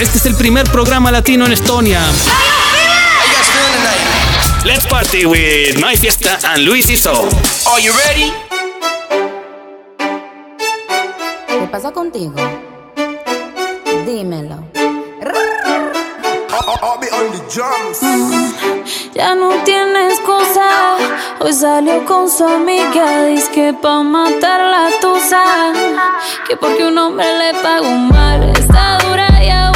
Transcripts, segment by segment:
Este es el primer programa latino en Estonia. Let's party with My Fiesta and Luis Iso. Are you ready? ¿Qué pasa contigo? Dímelo. Ya no tienes excusa. Hoy salió con su amiga. Dice que pa' matar la tusa. Que porque un hombre le pagó mal. Está dura y abusa.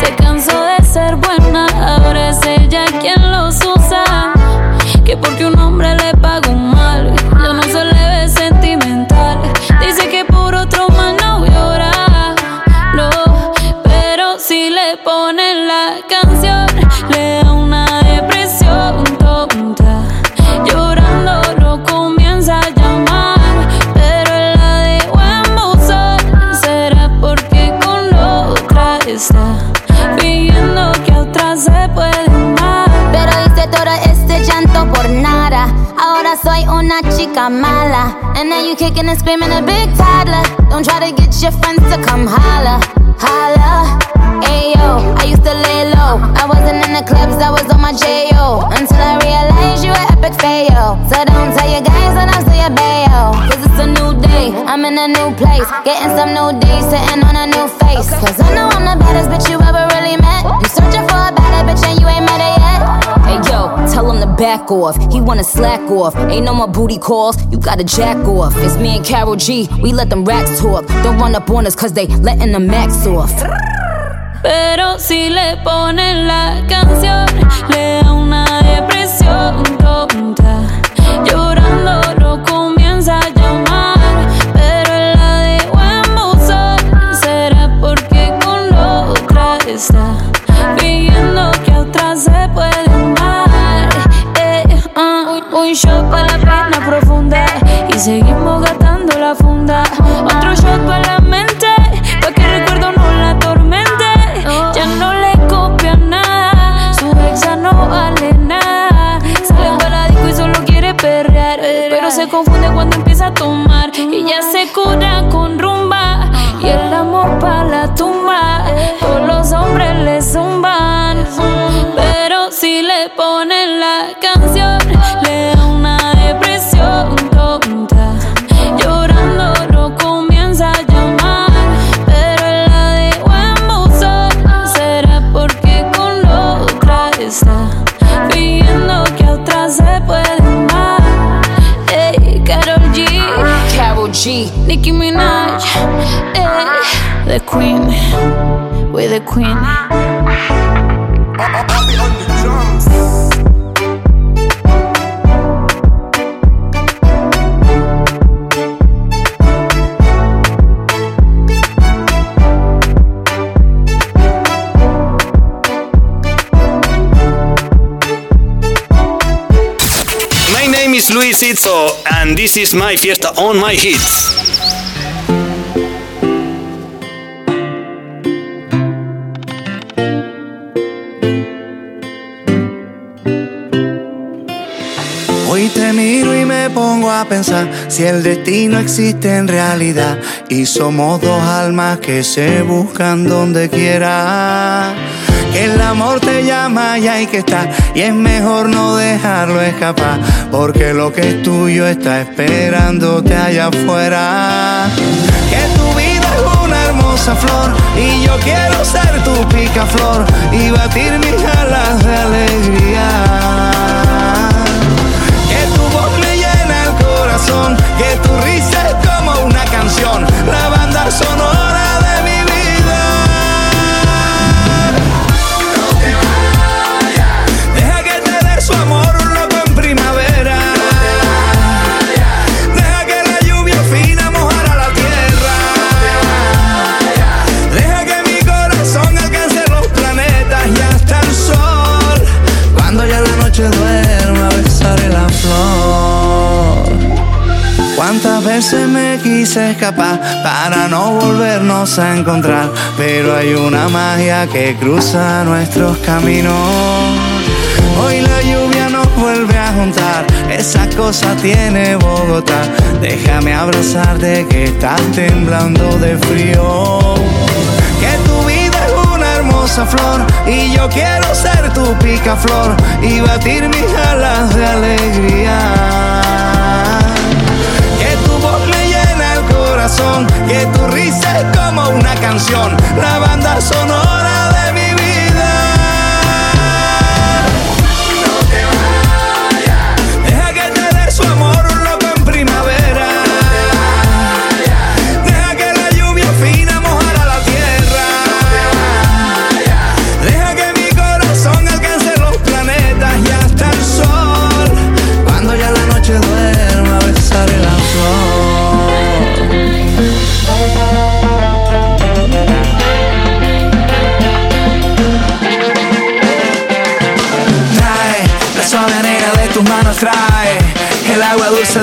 Se cansó de ser buena. Ahora es ella quien los usa. Que porque un hombre le nada. Ahora soy una chica mala. And now you kicking and screaming a big toddler. Don't try to get your friends to come holla. Holla. Ayo, I used to lay low. I wasn't in the clubs, I was on my J.O. Until I realized you were epic fail. So don't tell your guys that I'm still your bayo. Cause it's a new day, I'm in a new place. Getting some new days, sitting on a new face. Cause I know I'm the baddest bitch you ever really met. You searching for a better bitch and you ain't met her yet. Tell him to back off. He wanna slack off. Ain't no more booty calls, you gotta jack off. It's me and Carol G, we let them racks talk. Don't run up on us cause they letting the max off. Pero si le ponen la canción, le da una depresión tonta. Queen, we're the Queen. My name is Luis Itzo, and this is My Fiesta on My Hits. Si el destino existe en realidad y somos dos almas que se buscan donde quiera. Que el amor te llama y hay que estar y es mejor no dejarlo escapar porque lo que es tuyo está esperándote allá afuera. Que tu vida es una hermosa flor y yo quiero ser tu picaflor y batir mis alas de alegría. Que tu risa como una canción, la banda sonora veces me quise escapar para no volvernos a encontrar, pero hay una magia que cruza nuestros caminos. Hoy la lluvia nos vuelve a juntar, esa cosa tiene Bogotá. Déjame abrazarte que estás temblando de frío. Que tu vida es esa flor y yo quiero ser tu picaflor y batir mis alas de alegría. Que tu risa como una canción, la banda sonora de mi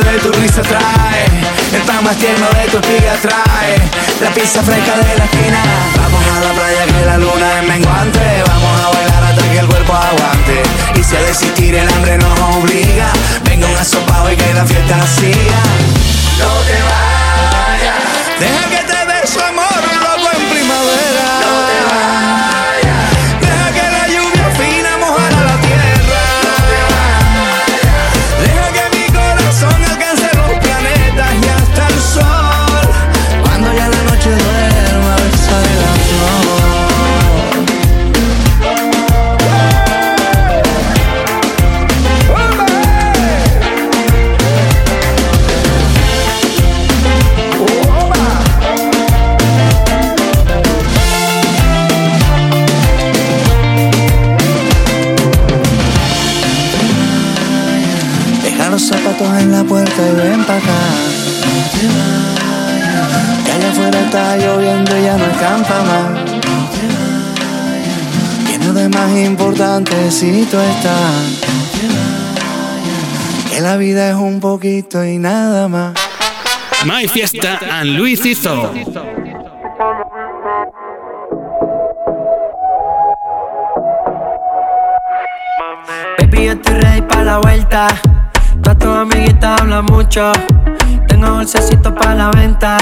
de tu risa trae. El pan más tierno de tu espiga trae. La pizza fresca de la esquina. Vamos a la playa que la luna es menguante. Vamos a bailar hasta que el cuerpo aguante. Y si a desistir el hambre nos obliga Venga un asopado y que la fiesta siga. No te vayas. Deja que tú estás. Que la vida es un poquito y nada más. My Fiesta and Luis Izzo. Baby, yo estoy ready para la vuelta. Todas tus amiguitas hablan mucho. Tengo bolsecitos para la venta.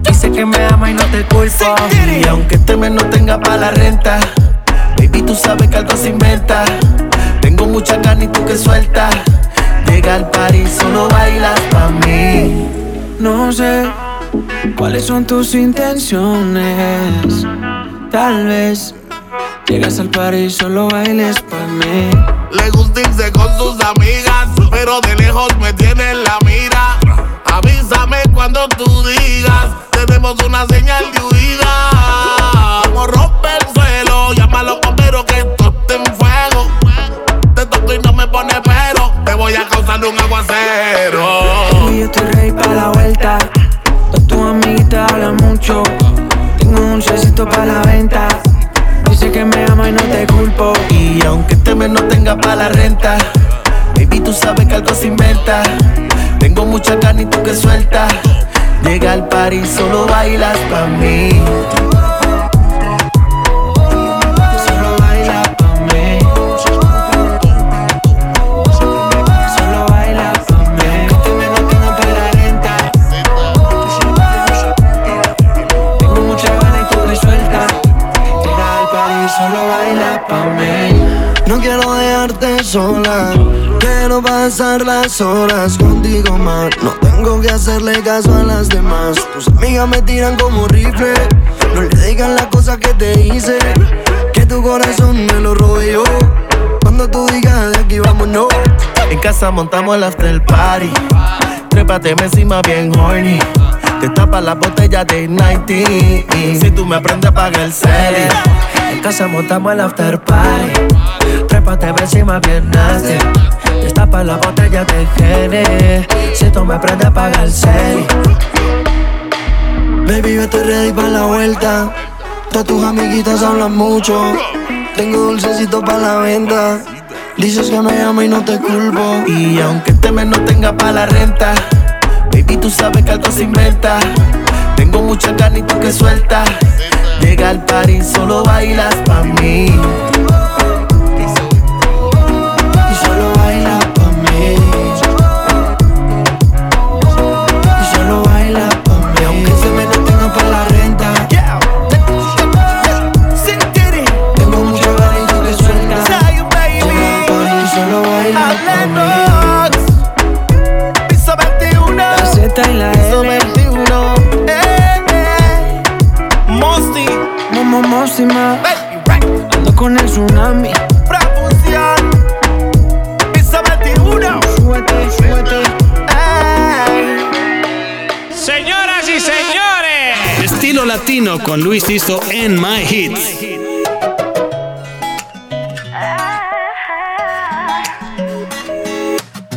Dice que me ama y no te culpo. Y aunque este mes no tenga para la renta, baby, tú sabes que algo se inventa. Tengo mucha carne y tú que sueltas. Llega al party, solo bailas pa' mí. No sé cuáles son tus intenciones. Tal vez llegas al party y solo bailes pa' mí. Le gusta irse con sus amigas, pero de lejos me tiene en la mira. Avísame cuando tú digas, tenemos una señal de huida. Como rompe el suelo, llama a los bomberos que esto en fuego. Te toco y no me pone pero, te voy a causar un aguacero. Baby, yo estoy ready para la vuelta. Todas tus amiguitas hablan mucho. Tengo un dulcecito para la venta. Dice que me ama y no te culpo. Y aunque este mes no tenga para la renta, baby, tú sabes que algo se inventa. Tengo mucha carne y tú que sueltas. Llega al party, solo bailas pa' mí. Solo bailas pa' mí. Solo bailas pa' mí. Tengo mucha ganas y tú me sueltas. Llega al party, solo baila pa' mí. No quiero dejarte sola, pasar las horas contigo más. No tengo que hacerle caso a las demás. Tus amigas me tiran como rifle. No le digan las cosas que te hice, que tu corazón me lo yo. Cuando tú digas de aquí vámonos. En casa montamos el after party. Trépate encima bien horny. Te tapa la botella de 90. Si tú me aprendes, paga el cel. En casa montamos el after party. Trépate encima bien nasty. Te tapa la botella de Gene. Si tú me aprendes, paga el cel. Baby, yo estoy ready para la vuelta. Todas tus amiguitas hablan mucho. Tengo dulcecito para la venta. Dices que me amo y no te culpo. Y aunque este mes no tenga para la renta, baby, tú sabes que algo se inventa. Tengo mucha carne y tú que sueltas. Llega al party, solo bailas pa' mí. con Luis Tisto en My Hits.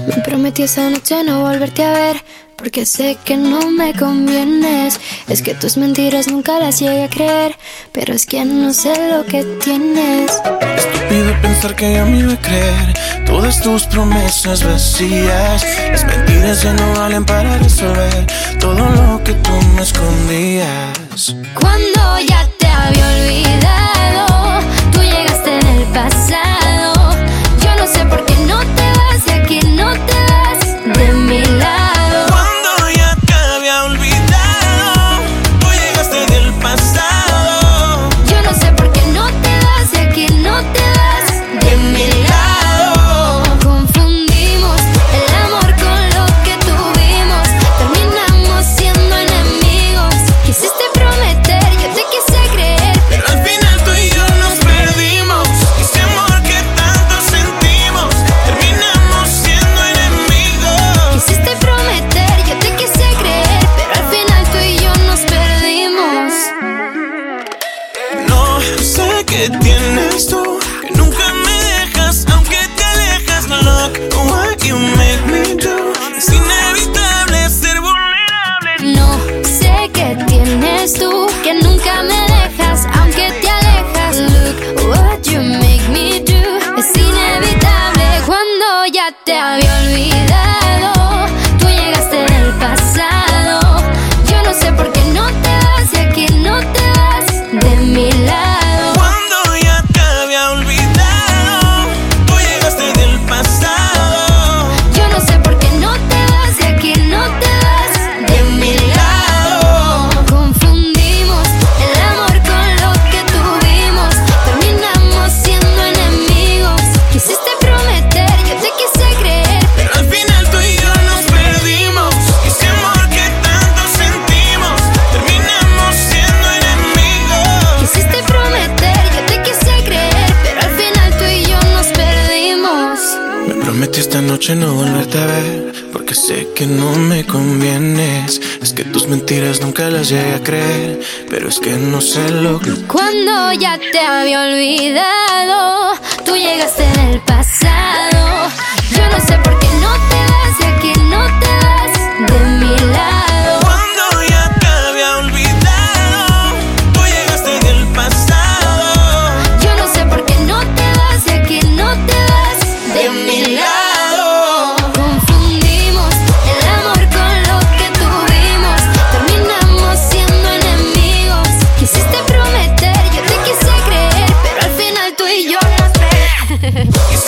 Me prometí esa noche no volverte a ver porque sé que no me convienes. Es que tus mentiras nunca las llegué a creer, pero es que no sé lo que tienes. Estúpido pensar que ya me iba a creer todas tus promesas vacías. Las mentiras ya no valen para resolver todo lo que tú me escondías. Cuando ya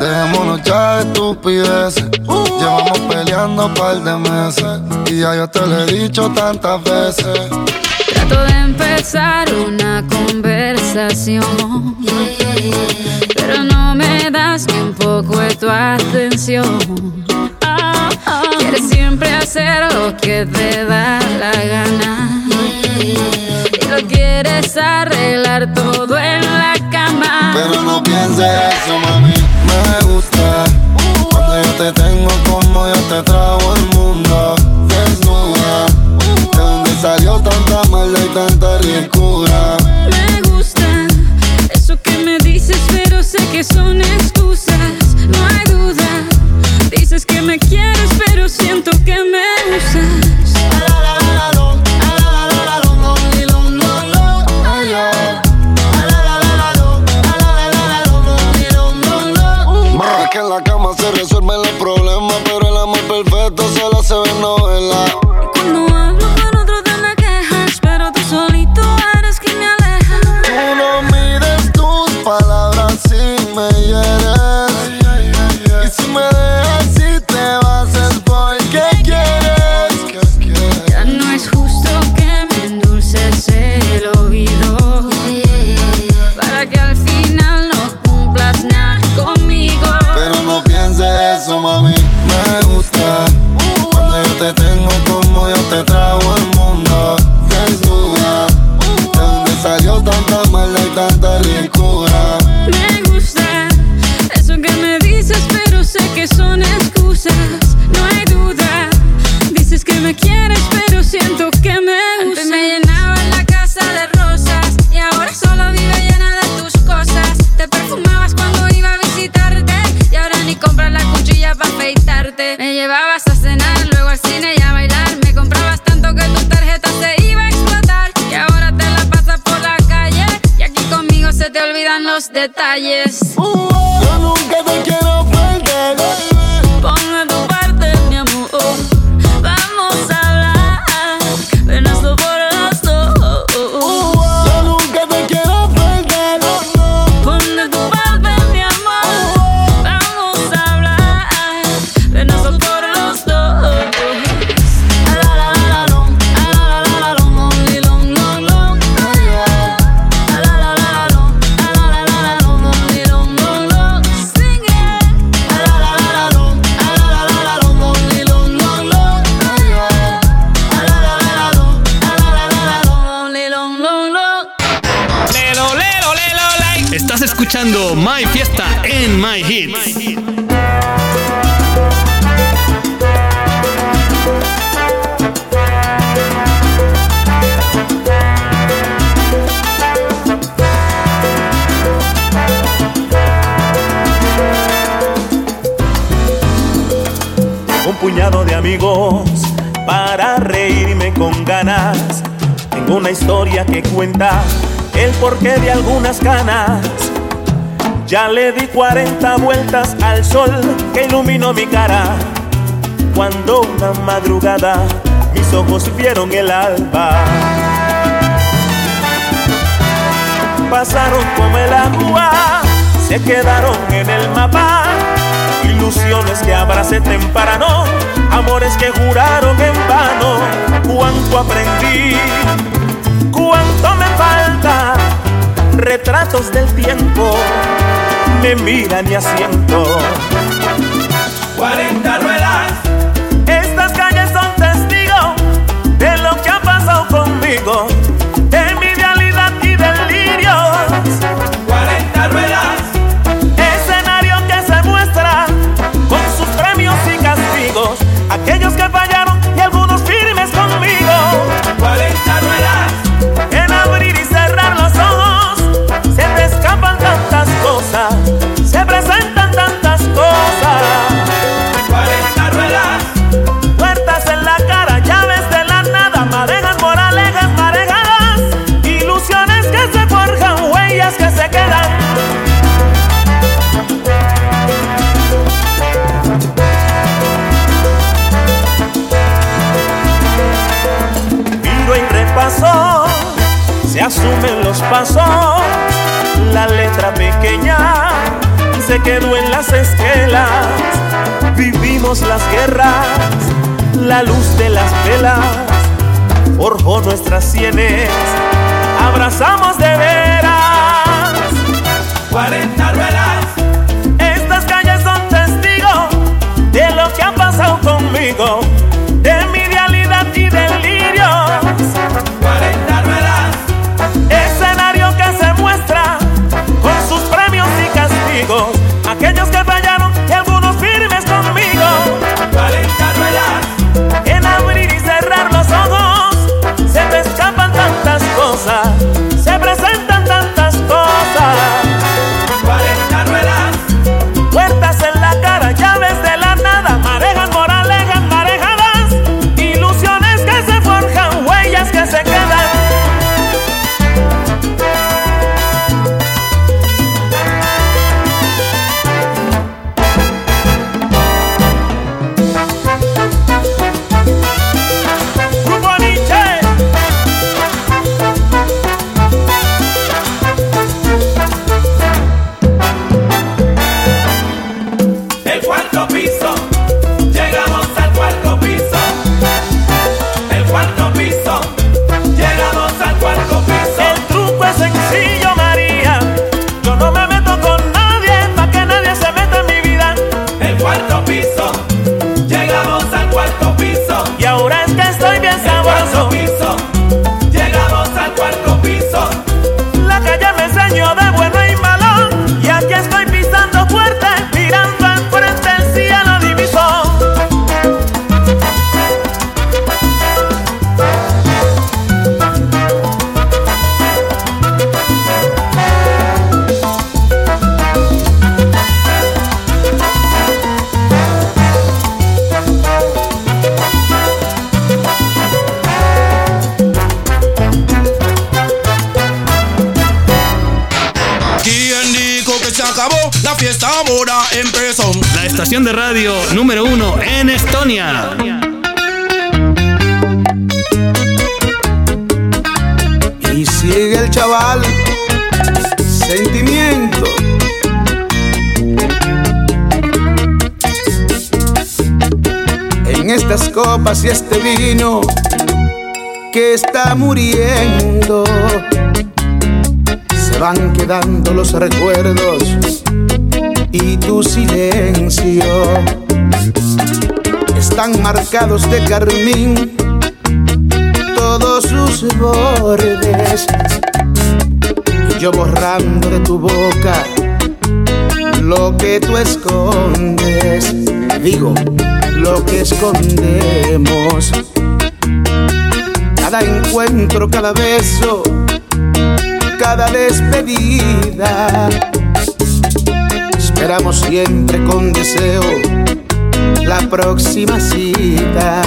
Dejémonos ya de estupideces. Uh. Llevamos peleando un par de meses. Y ya yo te lo he dicho tantas veces. Trato de empezar una conversación. Pero no me das ni un poco de tu atención. Quieres siempre hacer lo que te da la gana. Y lo quieres arreglar todo en la cama. Pero no pienses eso, mami me gusta. Cuando yo te tengo como yo te trago el mundo. Desnuda, de donde salió tanta maldad y tanta ricura. Me gusta eso que me dices, pero sé que son excusas. No hay duda. Dices que me quieres, pero siento que me usas. Ya le di 40 vueltas al sol que iluminó mi cara. Cuando una madrugada mis ojos vieron el alba. Pasaron como el agua, se quedaron en el mapa. Ilusiones que abracé temprano, amores que juraron en vano. Cuánto aprendí, cuánto me falta, retratos del tiempo me mira mi asiento. 40 ruedas. Estas calles son testigos de lo que ha pasado conmigo. asumen los pasos. La letra pequeña se quedó en las esquelas. Vivimos las guerras, la luz de las velas forjó nuestras sienes. Abrazamos de veras. 40 ruedas. Estas calles son testigos de lo que ha pasado conmigo chaval, sentimiento. En estas copas y este vino que está muriendo, se van quedando los recuerdos y tu silencio. Están marcados de carmín todos sus bordes. Yo borrando de tu boca lo que tú escondes. Digo, lo que escondemos. Cada encuentro, cada beso, cada despedida. Esperamos siempre con deseo la próxima cita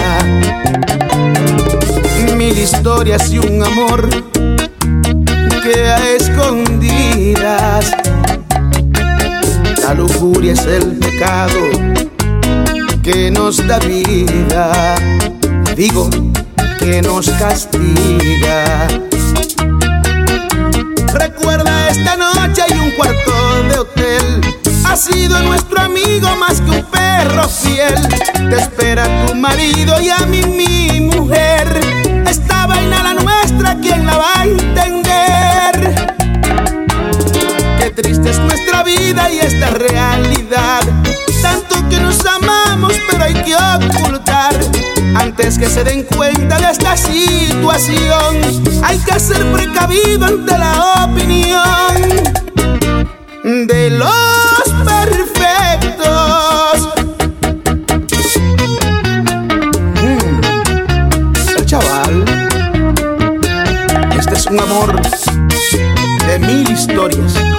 mil historias y un amor que a escondidas. La lujuria es el pecado que nos da vida, digo que nos castiga. Recuerda esta noche hay un cuarto de hotel. Ha sido nuestro amigo más que un perro fiel. Te espera tu marido y a mí mi mujer esta vaina la nuestra, ¿quién la va a entender? Vida y esta realidad. Tanto que nos amamos, pero hay que ocultar. Antes que se den cuenta de esta situación, hay que ser precavido ante la opinión de los perfectos. chaval. Este es un amor de mil historias.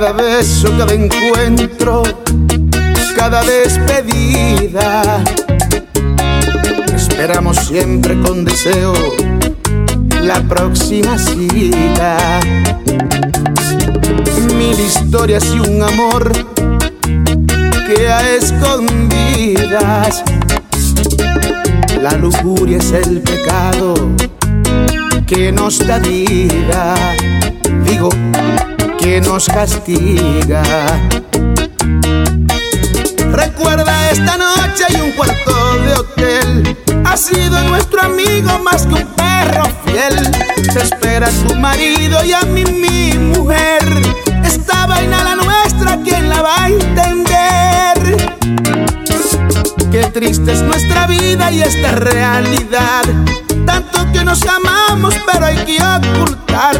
Cada beso, cada encuentro, cada despedida. Esperamos siempre con deseo la próxima cita. Mil historias y un amor que a escondidas. La lujuria es el pecado que nos da vida, digo, que nos castiga. Recuerda esta noche hay un cuarto de hotel. Ha sido nuestro amigo más que un perro fiel. Se espera tu marido y a mí mi mujer. Esta vaina la nuestra, ¿quién la va a entender? Qué triste es nuestra vida y esta realidad. Que nos amamos, pero hay que ocultar.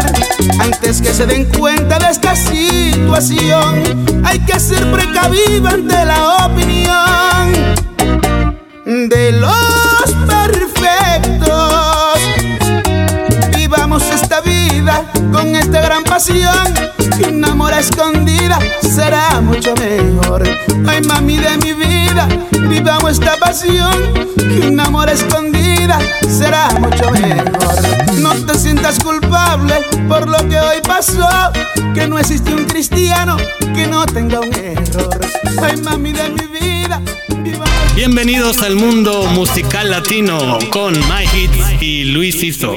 Antes que se den cuenta de esta situación, hay que ser precavido ante la opinión de los perfectos. Vivamos esta vida con esta gran pasión. Un amor a escondida será mucho mejor. Ay, mami de mi vida, vivamos esta pasión. Que un amor a escondida será mucho mejor. No te sientas culpable por lo que hoy pasó. Que no existe un cristiano que no tenga un error. Ay, mami de mi vida. Bienvenidos al mundo musical latino con My Hits y Luis Iso.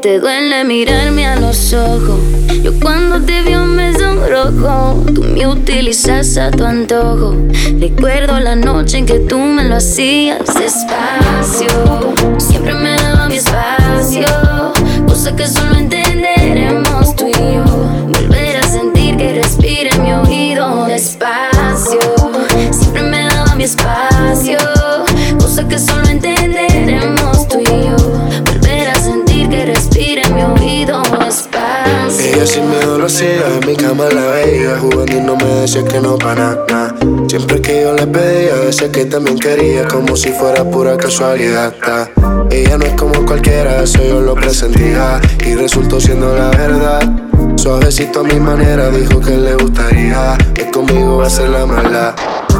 Te duele mirarme a los ojos. Yo cuando te veo me sonrojo. Tú me utilizas a tu antojo. Recuerdo la noche en que tú me lo hacías despacio. Siempre me daba mi espacio. Cosa que solo entenderemos Ella sin miedo lo hacía, en mi cama la veía Jugando y no me decía que no para nada Siempre que yo le pedía, decía que también quería Como si fuera pura casualidad. Ella no es como cualquiera, eso yo lo presentía Y resultó siendo la verdad Suavecito a mi manera dijo que le gustaría que conmigo va a ser la mala.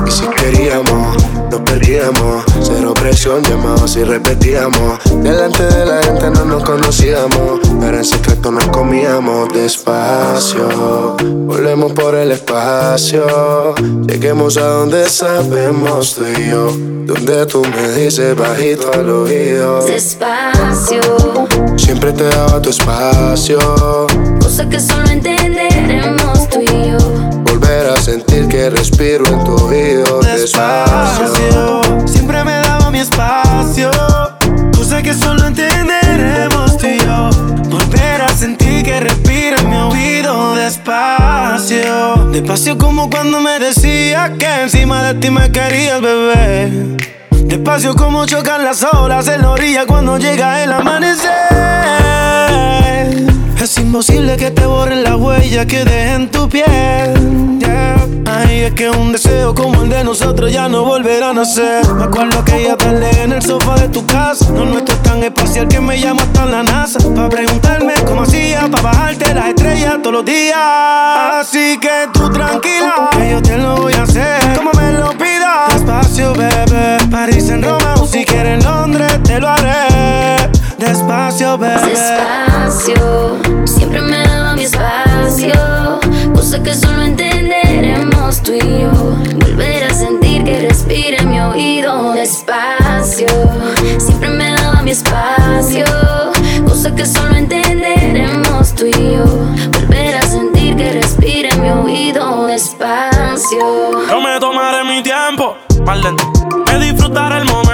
Y si queríamos, nos perdíamos. Cero presión, llamados y repetíamos. Delante de la gente no nos conocíamos, pero en secreto nos comíamos despacio. Volvemos por el espacio. Lleguemos a donde sabemos tú y yo. Donde tú me dices bajito al oído. Despacio, Siempre te daba tu espacio. cosa que solo entenderemos respiro en tu oído despacio. Siempre me daba mi espacio. Cosa que solo entenderemos tú y yo. Volver a sentir que respira en mi oído despacio. Despacio como cuando me decías que encima de ti me querías, bebé. Despacio como chocan las olas en la orilla cuando llega el amanecer. Imposible que te borren la huella que deje en tu piel. yeah. Ay, es que un deseo como el de nosotros ya no volverá a nacer. Me acuerdo que ella tarde en el sofá de tu casa. No nuestro es tan espacial que me llama hasta la NASA. Pa' preguntarme cómo hacía, pa' bajarte las estrellas todos los días. Así que tú tranquila, que yo te lo voy a hacer. Como me lo pidas. Despacio, bebé. París en Roma o si quieres en Londres, te lo haré. Despacio, bebé. Despacio, siempre me daba mi espacio. Cosa que solo entenderemos tú y yo. Volver a sentir que respira mi oído. Despacio, siempre me daba mi espacio. Cosa que solo entenderemos tú y yo. Volver a sentir que respira mi oído. Despacio. Yo me tomaré mi tiempo, más lento. Me disfrutaré el momento.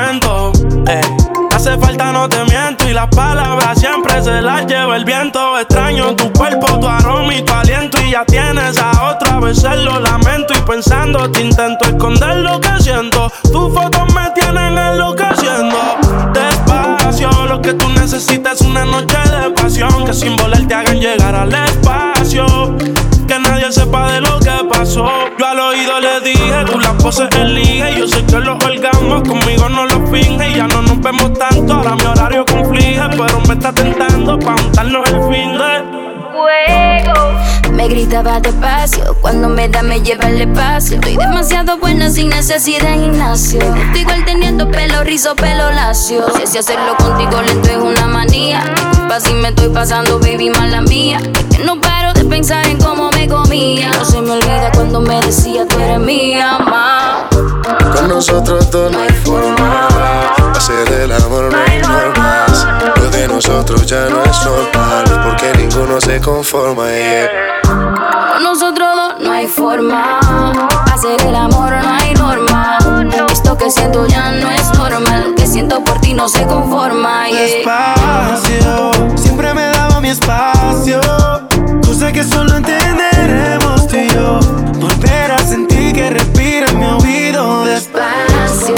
Falta, no te miento. Y las palabras siempre se las lleva el viento. Extraño tu cuerpo, tu aroma y tu aliento. Y ya tienes a otra, veces lo lamento. Y pensando, te intento esconder lo que siento. Tus fotos me tienen enloqueciendo. Despacio, lo que tú necesitas es una noche de pasión. Que sin volar te hagan llegar al espacio. Que nadie sepa de lo que pasó. Yo al oído le dije, tú las poses elige. Yo sé que los orgasmos conmigo no los finge. Ya no nos vemos tanto, ahora mi horario conflige. Pero me está tentando pa' untarnos el fin de. Me gritaba despacio, cuando me da me lleva al espacio. Estoy demasiado buena sin necesidad de gimnasio. Estoy igual teniendo pelo rizo, pelo lacio. Si si hacerlo contigo lento es una manía. Disculpa si me estoy pasando, baby, mala mía. Es que no paro de pensar en cómo me comía. No se me olvida cuando me decía tú eres mía, ma. Con nosotros dos no hay forma. Hacer el amor no hay normas. Lo de nosotros ya no es normal. Ninguno se conforma. yeah. Con nosotros dos no hay forma. Hacer el amor no hay norma. Esto que siento ya no es normal. Lo que siento por ti no se conforma. yeah. Despacio, siempre me daba mi espacio. Cosa que solo entenderemos tú y yo. Volver a sentir que respira en mi oído. Despacio,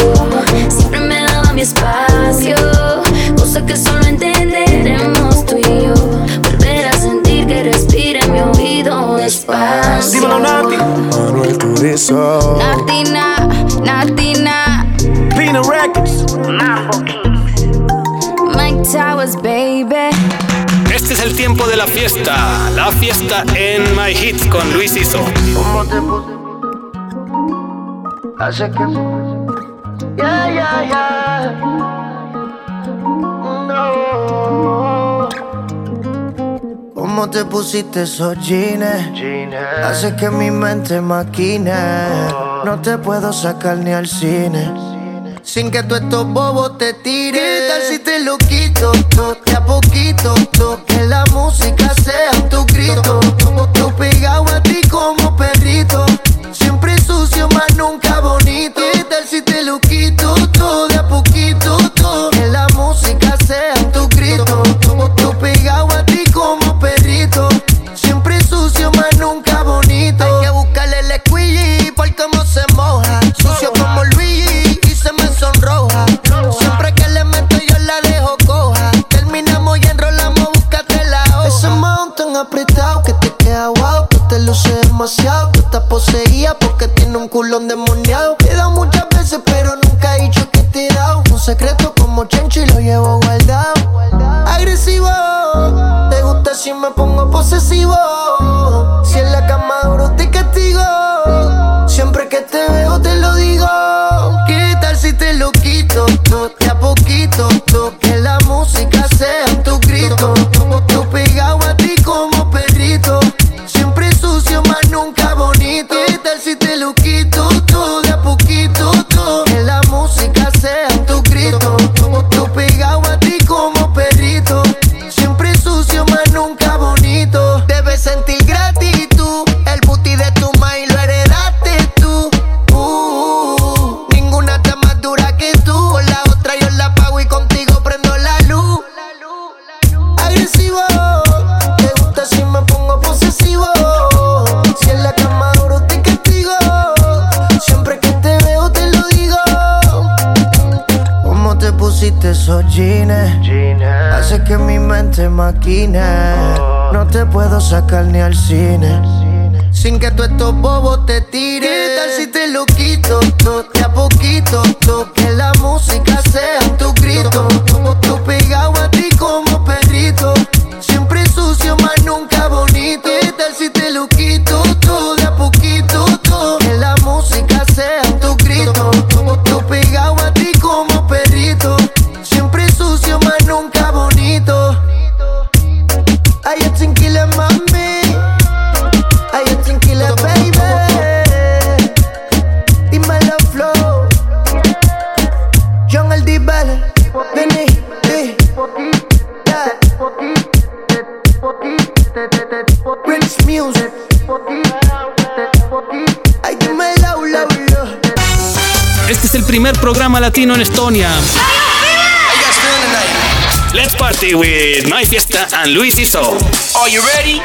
siempre me daba mi espacio. Cosa que solo entenderemos tú y yo. Que respira en mi oído. Despacio. Dímelo, Nati. Manuel Turizo. Natina, Natina. Pino Records. Mike Towers, baby. Este es el tiempo de la fiesta. La fiesta en My Hits con Luis Iso. ¿Cómo te puse? Hace que. Ya, ya, ya. ¿Cómo te pusiste esos jeans? Hace que mi mente maquine. No te puedo sacar ni al cine. Sin que tú estos bobos te tires. ¿Qué tal si te lo quito todo de a poquito? Que la música sea tu grito. Yo pegado a ti como perrito. Siempre sucio, más nunca bonito. ¿Qué tal si te lo quito todo de a poquito? si me pongo posesivo. No te puedo sacar ni al cine. Sin que tú estos bobos te tires. ¿Qué tal si te lo quito? todo De a poquito, to, que la música sea tu grito. Tú pegado a primer programa latino en Estonia. Let's party with My Fiesta and Luis Iso. Are you ready?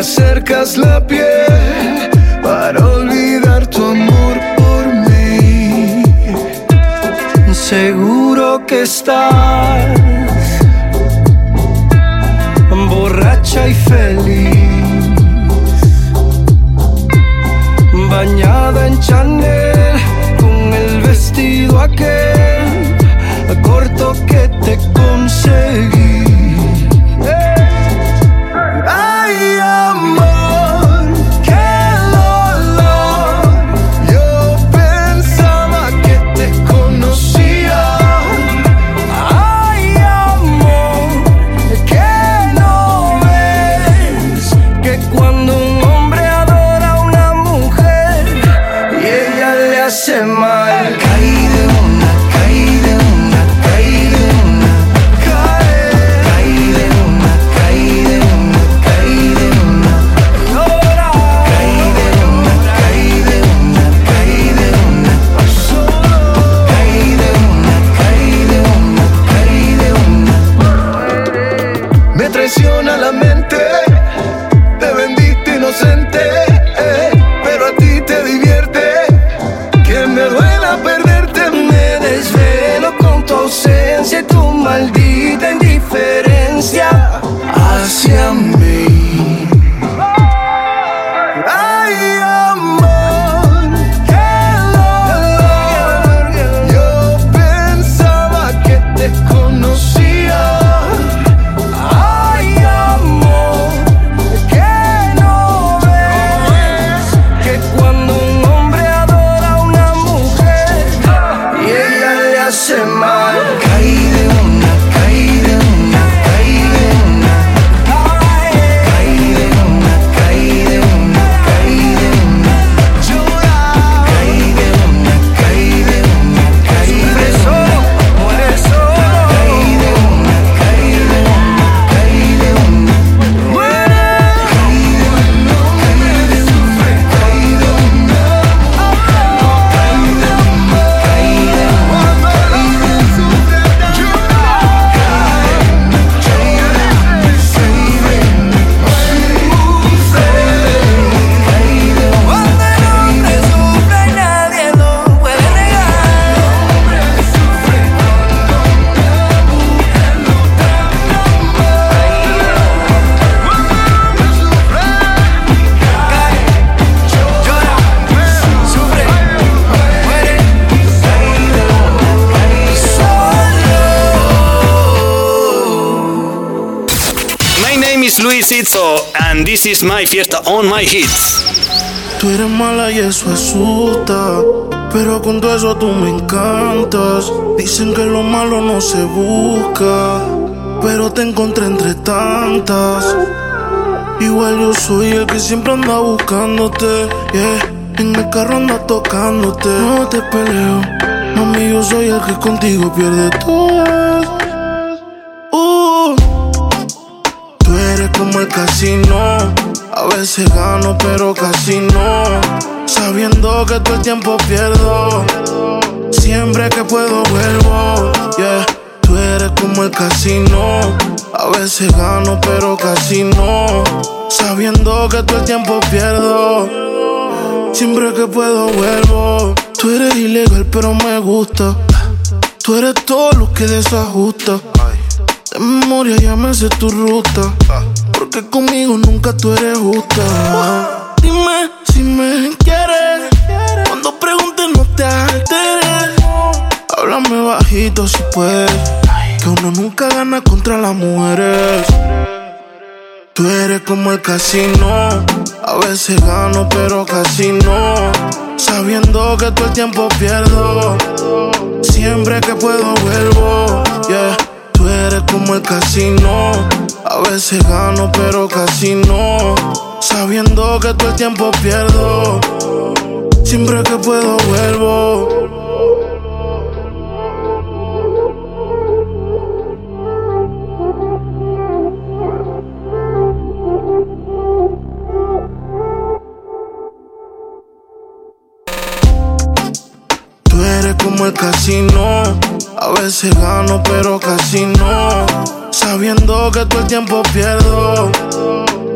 Acercas la piel Para olvidar tu amor por mí. Seguro que estás Borracha y feliz traiciona la mente My Fiesta on My Hits. Tú eres mala y eso asusta. Pero con todo eso tú me encantas. Dicen que lo malo no se busca. Pero te encontré entre tantas. Igual yo soy el que siempre anda buscándote. Yeah. En el carro anda tocándote. No te peleo. Mami, yo soy el que contigo pierde todo. Uh, tú eres como el casino. A veces gano, pero casi no. Sabiendo que todo el tiempo pierdo. Siempre que puedo vuelvo. Yeah, tú eres como el casino. A veces gano, pero casi no. Sabiendo que todo el tiempo pierdo. Siempre que puedo vuelvo. Tú eres ilegal, pero me gusta. Tú eres todo lo que desajusta. De memoria ya me sé tu ruta. Porque conmigo nunca tú eres justa. Dime si me quieres. Cuando preguntes no te alteres. Háblame bajito si puedes. Que uno nunca gana contra las mujeres. Tú eres como el casino. A veces gano, pero casi no. Sabiendo que todo el tiempo pierdo. Siempre que puedo vuelvo. Yeah. Tú eres como el casino. A veces gano, pero casi no. Sabiendo que todo el tiempo pierdo. Siempre que puedo vuelvo. Tú eres como el casino. A veces gano, pero casi no. Sabiendo que todo el tiempo pierdo.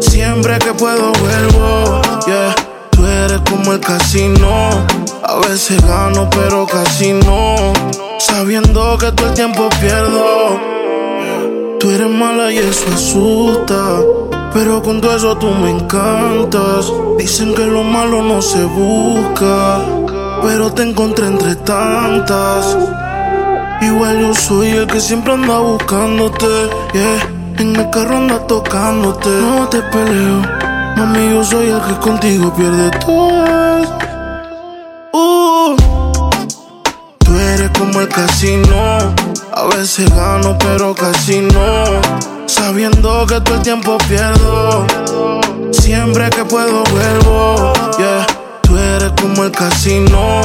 Siempre que puedo vuelvo. Yeah. Tú eres como el casino. A veces gano, pero casi no. Sabiendo que todo el tiempo pierdo. Tú eres mala y eso asusta. Pero con todo eso tú me encantas. Dicen que lo malo no se busca. Pero te encontré entre tantas. Igual yo soy el que siempre anda buscándote. Yeah. En el carro anda tocándote. No te peleo. Mami, yo soy el que contigo pierde todo. Uh. Tú eres como el casino. A veces gano, pero casi no. Sabiendo que todo el tiempo pierdo. Siempre que puedo vuelvo. Yeah. Tú eres como el casino.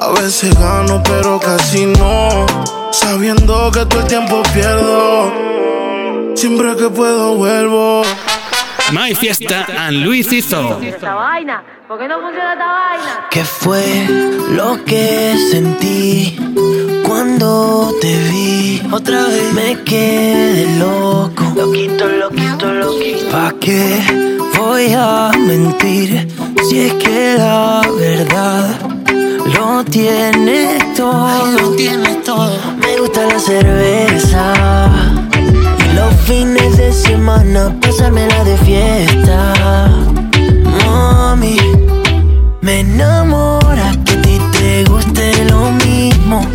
A veces gano, pero casi no. Sabiendo que todo el tiempo pierdo. Siempre que puedo vuelvo. My Fiesta and Luis Hizo. Esta vaina, ¿por qué no funciona esta vaina? ¿Qué fue lo que sentí cuando te vi? Otra vez me quedé loco. Loquito, loquito, loquito. ¿Pa' qué voy a mentir? Si es que la verdad lo tienes todo. Lo tienes todo. Me gusta la cerveza. Y los fines de semana pasármela de fiesta. Mami, me enamora que a ti te guste lo mismo.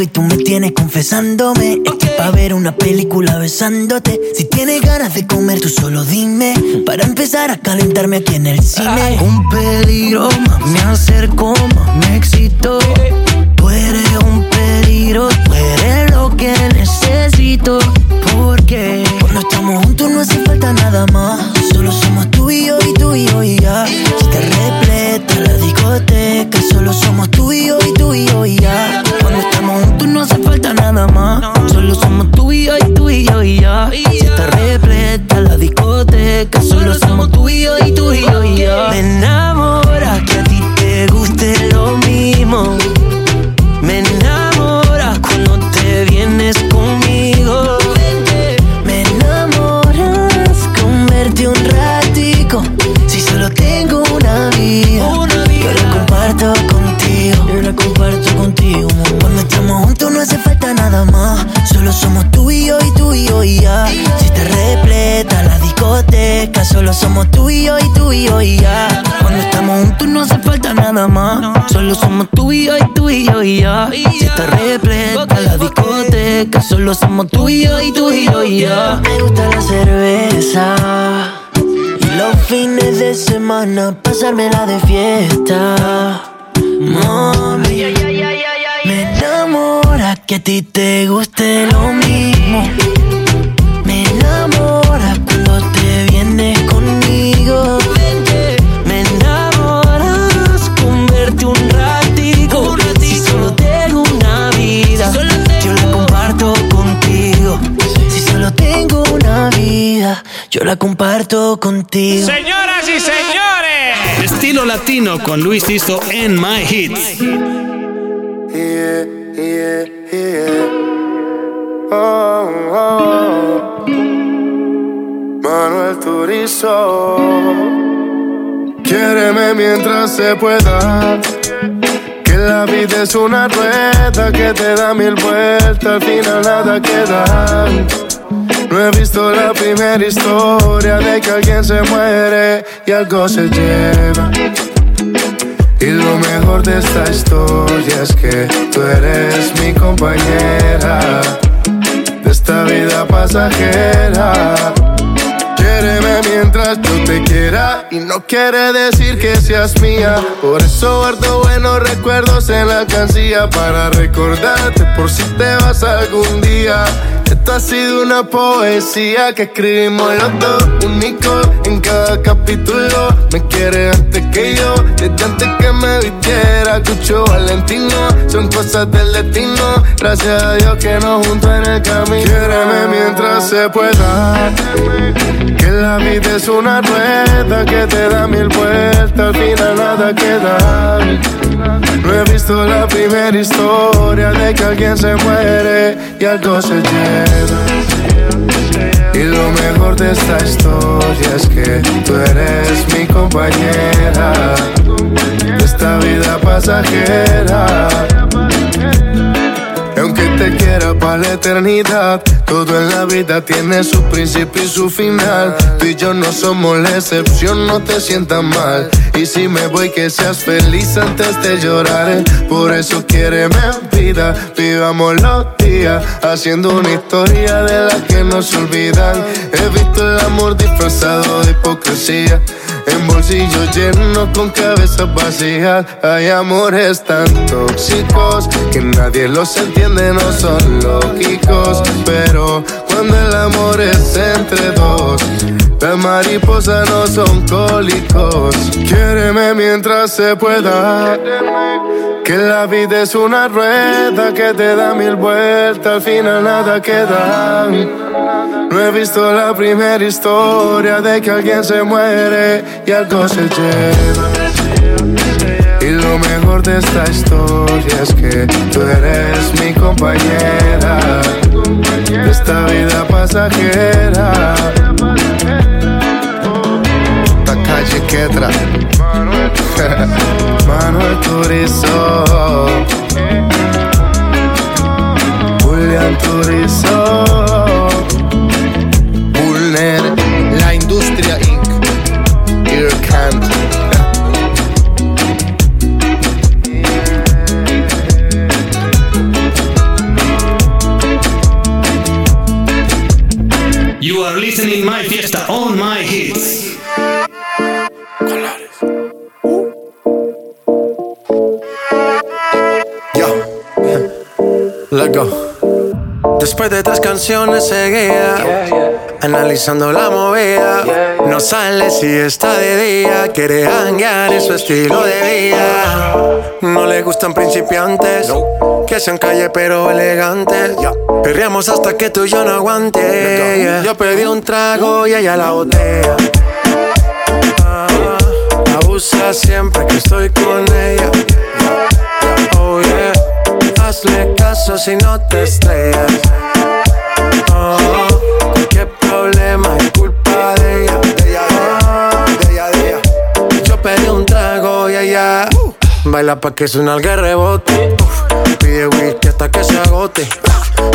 Y tú me tienes confesándome. Es que pa' ver una película besándote. Si tienes ganas de comer, tú solo dime. Para empezar a calentarme aquí en el cine. Un peligro, más me acerco, más me excito. Tú eres un peligro, tú eres lo que necesito. Porque cuando estamos juntos no hace falta nada más. Solo somos tú y yo y tú y yo y ya. Si te repleta discoteca, solo somos tú y yo y tú y yo y ya. Cuando estamos juntos no hace falta nada más. Solo somos tú y yo y tú y yo y ya. Si te repleta la discoteca, solo somos tú y yo y tú y yo y ya. Me enamora que a ti te guste lo mismo. Cuando estamos juntos no hace falta nada más. Solo somos tú y yo y tú y yo y ya. Si te repleta la discoteca, solo somos tú y yo y tú y yo y ya. Cuando estamos juntos no hace falta nada más. Solo somos tú y yo y tú y yo y ya. Si te repleta la discoteca, solo somos tú y yo y tú y yo y ya. Me gusta la cerveza. Y los fines de semana pasármela de fiesta. Mami, me enamora que a ti te guste lo mismo. Me enamora cuando te vienes conmigo. Me enamoras con verte un ratico. Si solo tengo una vida, yo la comparto contigo. Si solo tengo una vida, yo la comparto contigo. Señoras y señores, estilo latino con Luis Tiso en My Hits. Oh, oh. Manuel Turizo. Quiéreme mientras se pueda. Que la vida es una rueda que te da mil vueltas, al final nada queda. No he visto la primera historia de que alguien se muere y algo se lleva. Y lo mejor de esta historia es que tú eres mi compañera de esta vida pasajera. Quiéreme mientras yo te quiera y no quiere decir que seas mía. Por eso guardo buenos recuerdos en la alcancía para recordarte por si te vas algún día. Ha sido una poesía que escribimos los dos, único en cada capítulo. Me quiere antes que yo, desde antes que me vistiera. Cucho Valentino, son cosas del destino. Gracias a Dios que nos juntó en el camino. Quiéreme mientras se pueda. Que la vida es una rueda que te da mil vueltas, al final nada queda. No he visto la primera historia de que alguien se muere y algo se Y lo mejor de esta historia es que tú eres mi compañera esta vida pasajera. Para la eternidad, todo en la vida tiene su principio y su final. Tú y yo no somos la excepción, no te sientas mal. Y si me voy, que seas feliz antes de llorar. Por eso quiéreme vida, vivamos los días, haciendo una historia de la que no se olvidan. He visto el amor disfrazado de hipocresía. En bolsillos llenos con cabezas vacías Hay amores tan tóxicos Que nadie los entiende, no son lógicos Pero cuando el amor es entre dos las mariposas no son cólicos. Quiéreme mientras se pueda. Que la vida es una rueda que te da mil vueltas, al final nada queda. No he visto la primera historia de que alguien se muere y algo se lleva. Y lo mejor de esta historia es que tú eres mi compañera esta vida pasajera. Esta calle Quetra, Manuel Turizo, Julián Turizo, go. Después de tres canciones seguía analizando la movida. No sale si está de día, quiere hanguear en su estilo de vida. No le gustan principiantes, que sean calle pero elegantes. Perreamos hasta que tú y yo no aguante. Yo pedí un trago y ella la botella. Ah, abusa siempre que estoy con ella. Hazle caso si no te estrellas. Oh, cualquier problema es culpa de ella. De ella, de ella, de ella. Yo pedí un trago y ella baila pa' que suena el rebote. Pide whisky hasta que se agote.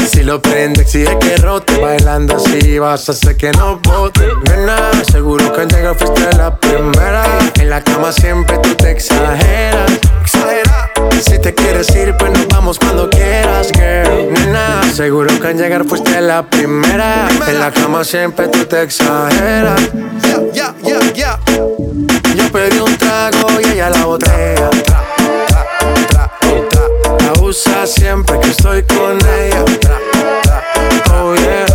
Si lo prende, exige que rote. Bailando así vas a hacer que no bote. Nena, seguro que al llegar fuiste la primera. En la cama siempre tú te exageras. Exagera. Si te quieres ir, pues nos vamos cuando quieras, girl. Nena, seguro que al llegar fuiste la primera. En la cama siempre tú te exageras. Yeah, yeah, yeah, yeah. Yo pedí un trago y ella la botella. Usa siempre que estoy con ella. Oh yeah,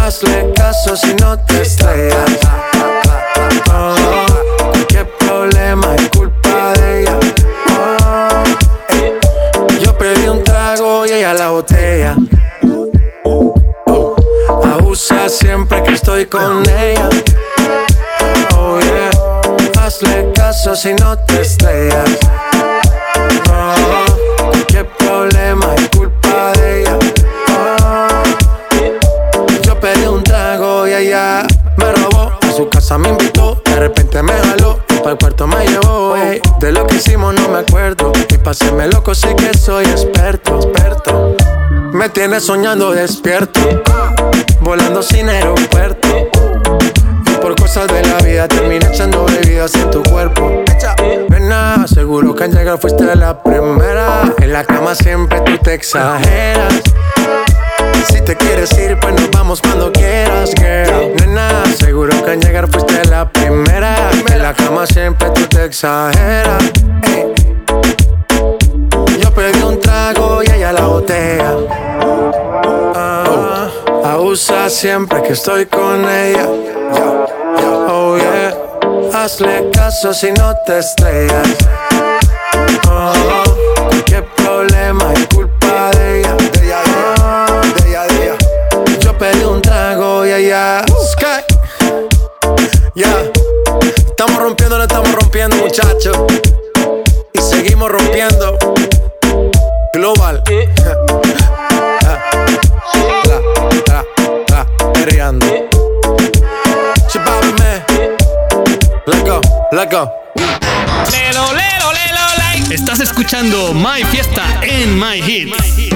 hazle caso si no te estrellas. Oh, qué problema es culpa de ella. Oh, yo pedí un trago y ella la botella. Oh, abusa siempre que estoy con ella. Oh yeah, hazle caso si no te estrellas. Casa me invitó, de repente me jaló y para el cuarto me llevó. ey. De lo que hicimos no me acuerdo. Y pa' hacerme loco sí que soy experto, experto. Me tiene soñando despierto, volando sin aeropuerto. Y por cosas de la vida terminé echando bebidas en tu cuerpo. Nena, seguro que al llegar fuiste la primera. En la cama siempre tú te exageras. Si te quieres ir, pues nos vamos cuando quieras, girl. Nena, seguro que al llegar fuiste la primera. En la cama siempre tú te exageras. Ey. Yo pedí un trago y ella la botella. Ah, abusa siempre que estoy con ella. Oh yeah, hazle caso si no te estrellas. Oh, muchachos. Y seguimos rompiendo. Global. Tra, tra, tra. Let go, let go. Lelo, lelo, lelo, like. Estás escuchando My Fiesta en My Hits.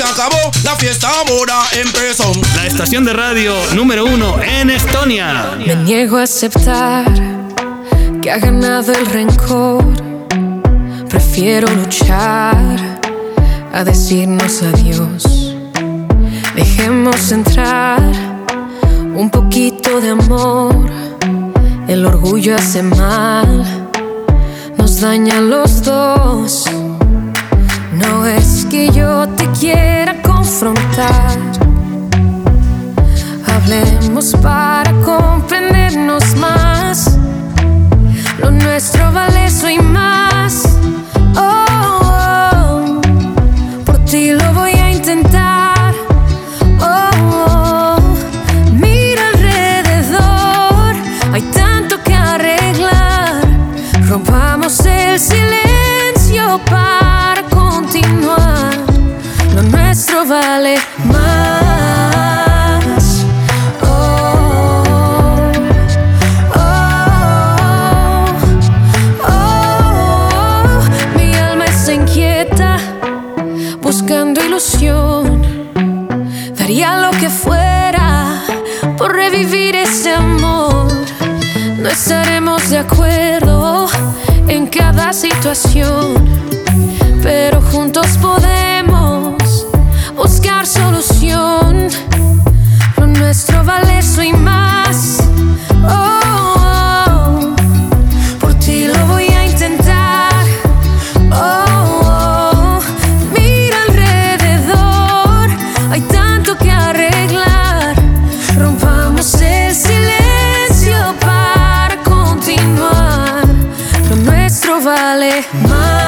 Acabó, la fiesta ahora empezó. La estación de radio número uno en Estonia. Me niego a aceptar que ha ganado el rencor. Prefiero luchar a decirnos adiós. Dejemos entrar un poquito de amor. El orgullo hace mal, nos daña a los dos. No es que yo te quiera confrontar. Hablemos para comprendernos más. Lo nuestro vale eso y cada vale más.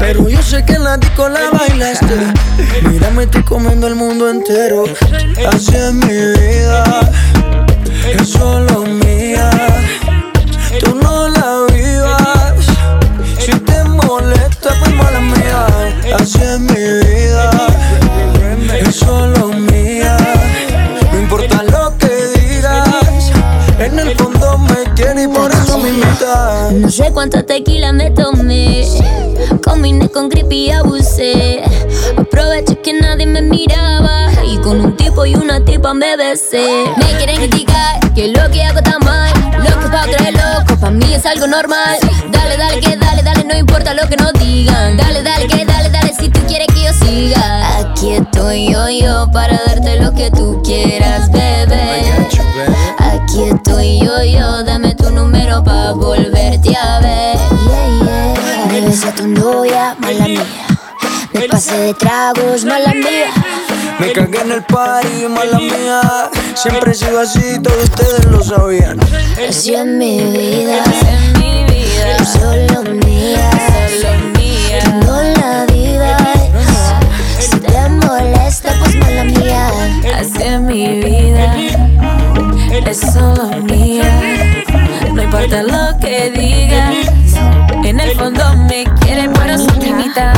Pero yo sé que en la disco la bailaste. Mírame, estoy comiendo el mundo entero. Así es mi vida, es solo mía. Tú no la vivas. Si te molesta, pues mala mía. Así es mi vida, cuánta tequila me tomé. Combiné con creepy y abusé. Aproveché que nadie me miraba. Y con un tipo y una tipa me besé. Me quieren criticar que lo que hago está mal. Lo que pa' es loco, pa' mí es algo normal. Dale, dale, que dale, dale, no importa lo que nos digan. Dale, dale, que dale, dale, si tú quieres que yo siga. Aquí estoy yo, yo, para darte lo que tú quieras, bebé. Volverte a ver. Me besé a tu novia, mala mía. Me pasé de tragos, mala mía. Me cagué en el party, mala mía. Siempre he sido así, todos ustedes lo sabían. Así es mi vida, es solo mía. Tú no la vivas. Si te molesta, pues mala mía. Así es mi vida, es solo mía. Importa lo que digas. En el fondo me quieren, pero soy mi mitad.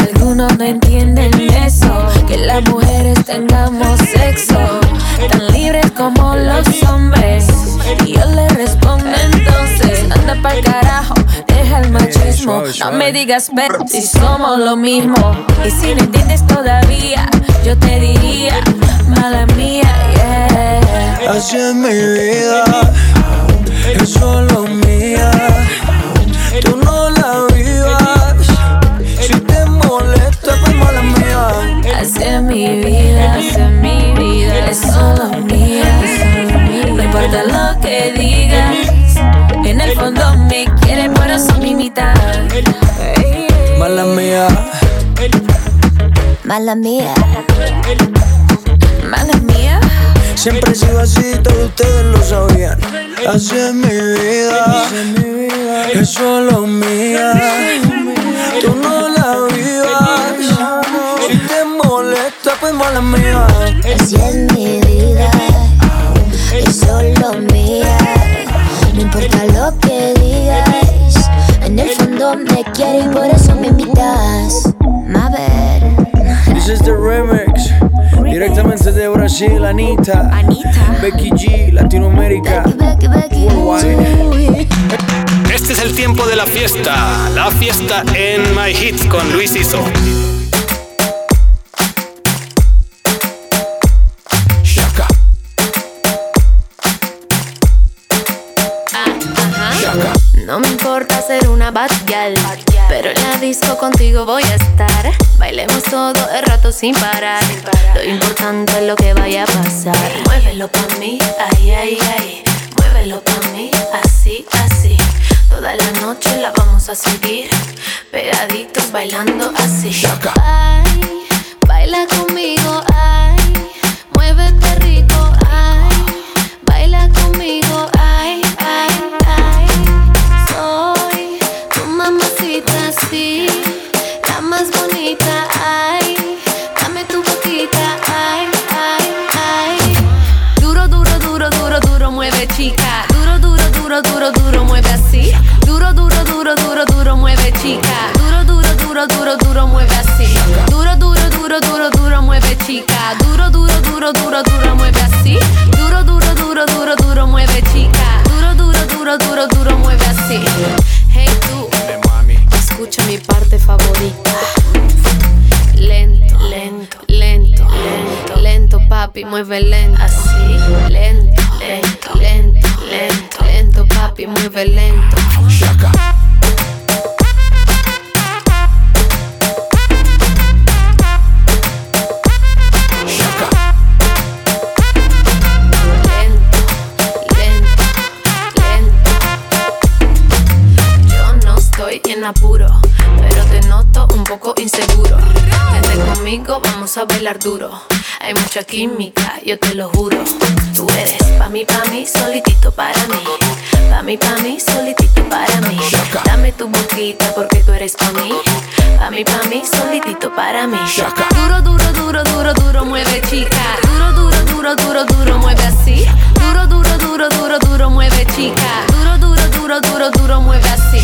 Algunos no entienden eso, que las mujeres tengamos sexo, tan libres como los hombres. Y yo le respondo entonces, anda pa'l carajo, deja el machismo. No me digas, pero si somos lo mismo. Y si no entiendes todavía, yo te diría, mala mía, yeah. Así es mi vida, es solo mía. Tú no la vivas, si te molesta, pues mala mía. Es mi vida, es mi vida, es solo mía, es solo mía. No importa lo que digas, en el fondo me quieren, pero son mi mitad. Mala mía, Mala mía. Mala mía. Siempre he sido así, todos ustedes lo sabían. Así es mi vida, es solo mía. Tú no la vivas, si te molesta, pues mala mía. Así es mi vida, es solo mía. No importa lo que digas, en el fondo me quieres y por eso me invitas. A ver. This is the remix. Directamente de Brasil, Anita. Becky G, Latinoamérica. Worldwide. Este es el tiempo de la fiesta. La fiesta en My Hits con Luis Iso. Shaka. No me importa ser una bad en la disco contigo voy a estar. Bailemos todo el rato sin parar. Lo importante es lo que vaya a pasar. Muévelo pa' mí, ay, ay, ay. Muévelo pa' mí, así, así. Toda la noche la vamos a seguir. Pegaditos bailando así. Ay, baila conmigo, ay. Muévete rico, ay. Baila conmigo, ay, ay, chica. Duro, duro, duro, duro, duro, mueve así. Duro, duro, duro, duro, duro, mueve chica. Duro, duro, duro, duro, duro, mueve así. Hey tú, escucha mi parte favorita. Lento, lento, lento, lento, lento, papi, mueve lento. Así, lento, lento, lento, lento, lento, papi, mueve lento. Bailar duro. Hay mucha química, yo te lo juro. Tú eres pa' mí, pa' mí, solitito para mí. Pa' mí, pa' mí, solitito para mí. Dame tu boquita porque tú eres pa' mí. Pa' mí, pa' mí, solitito para mí. Duro, duro, duro, duro, duro, mueve chica. Duro, duro, duro, duro, duro, mueve así. Duro, duro, duro, duro, duro, mueve chica. Duro, duro, duro, duro, duro, mueve así.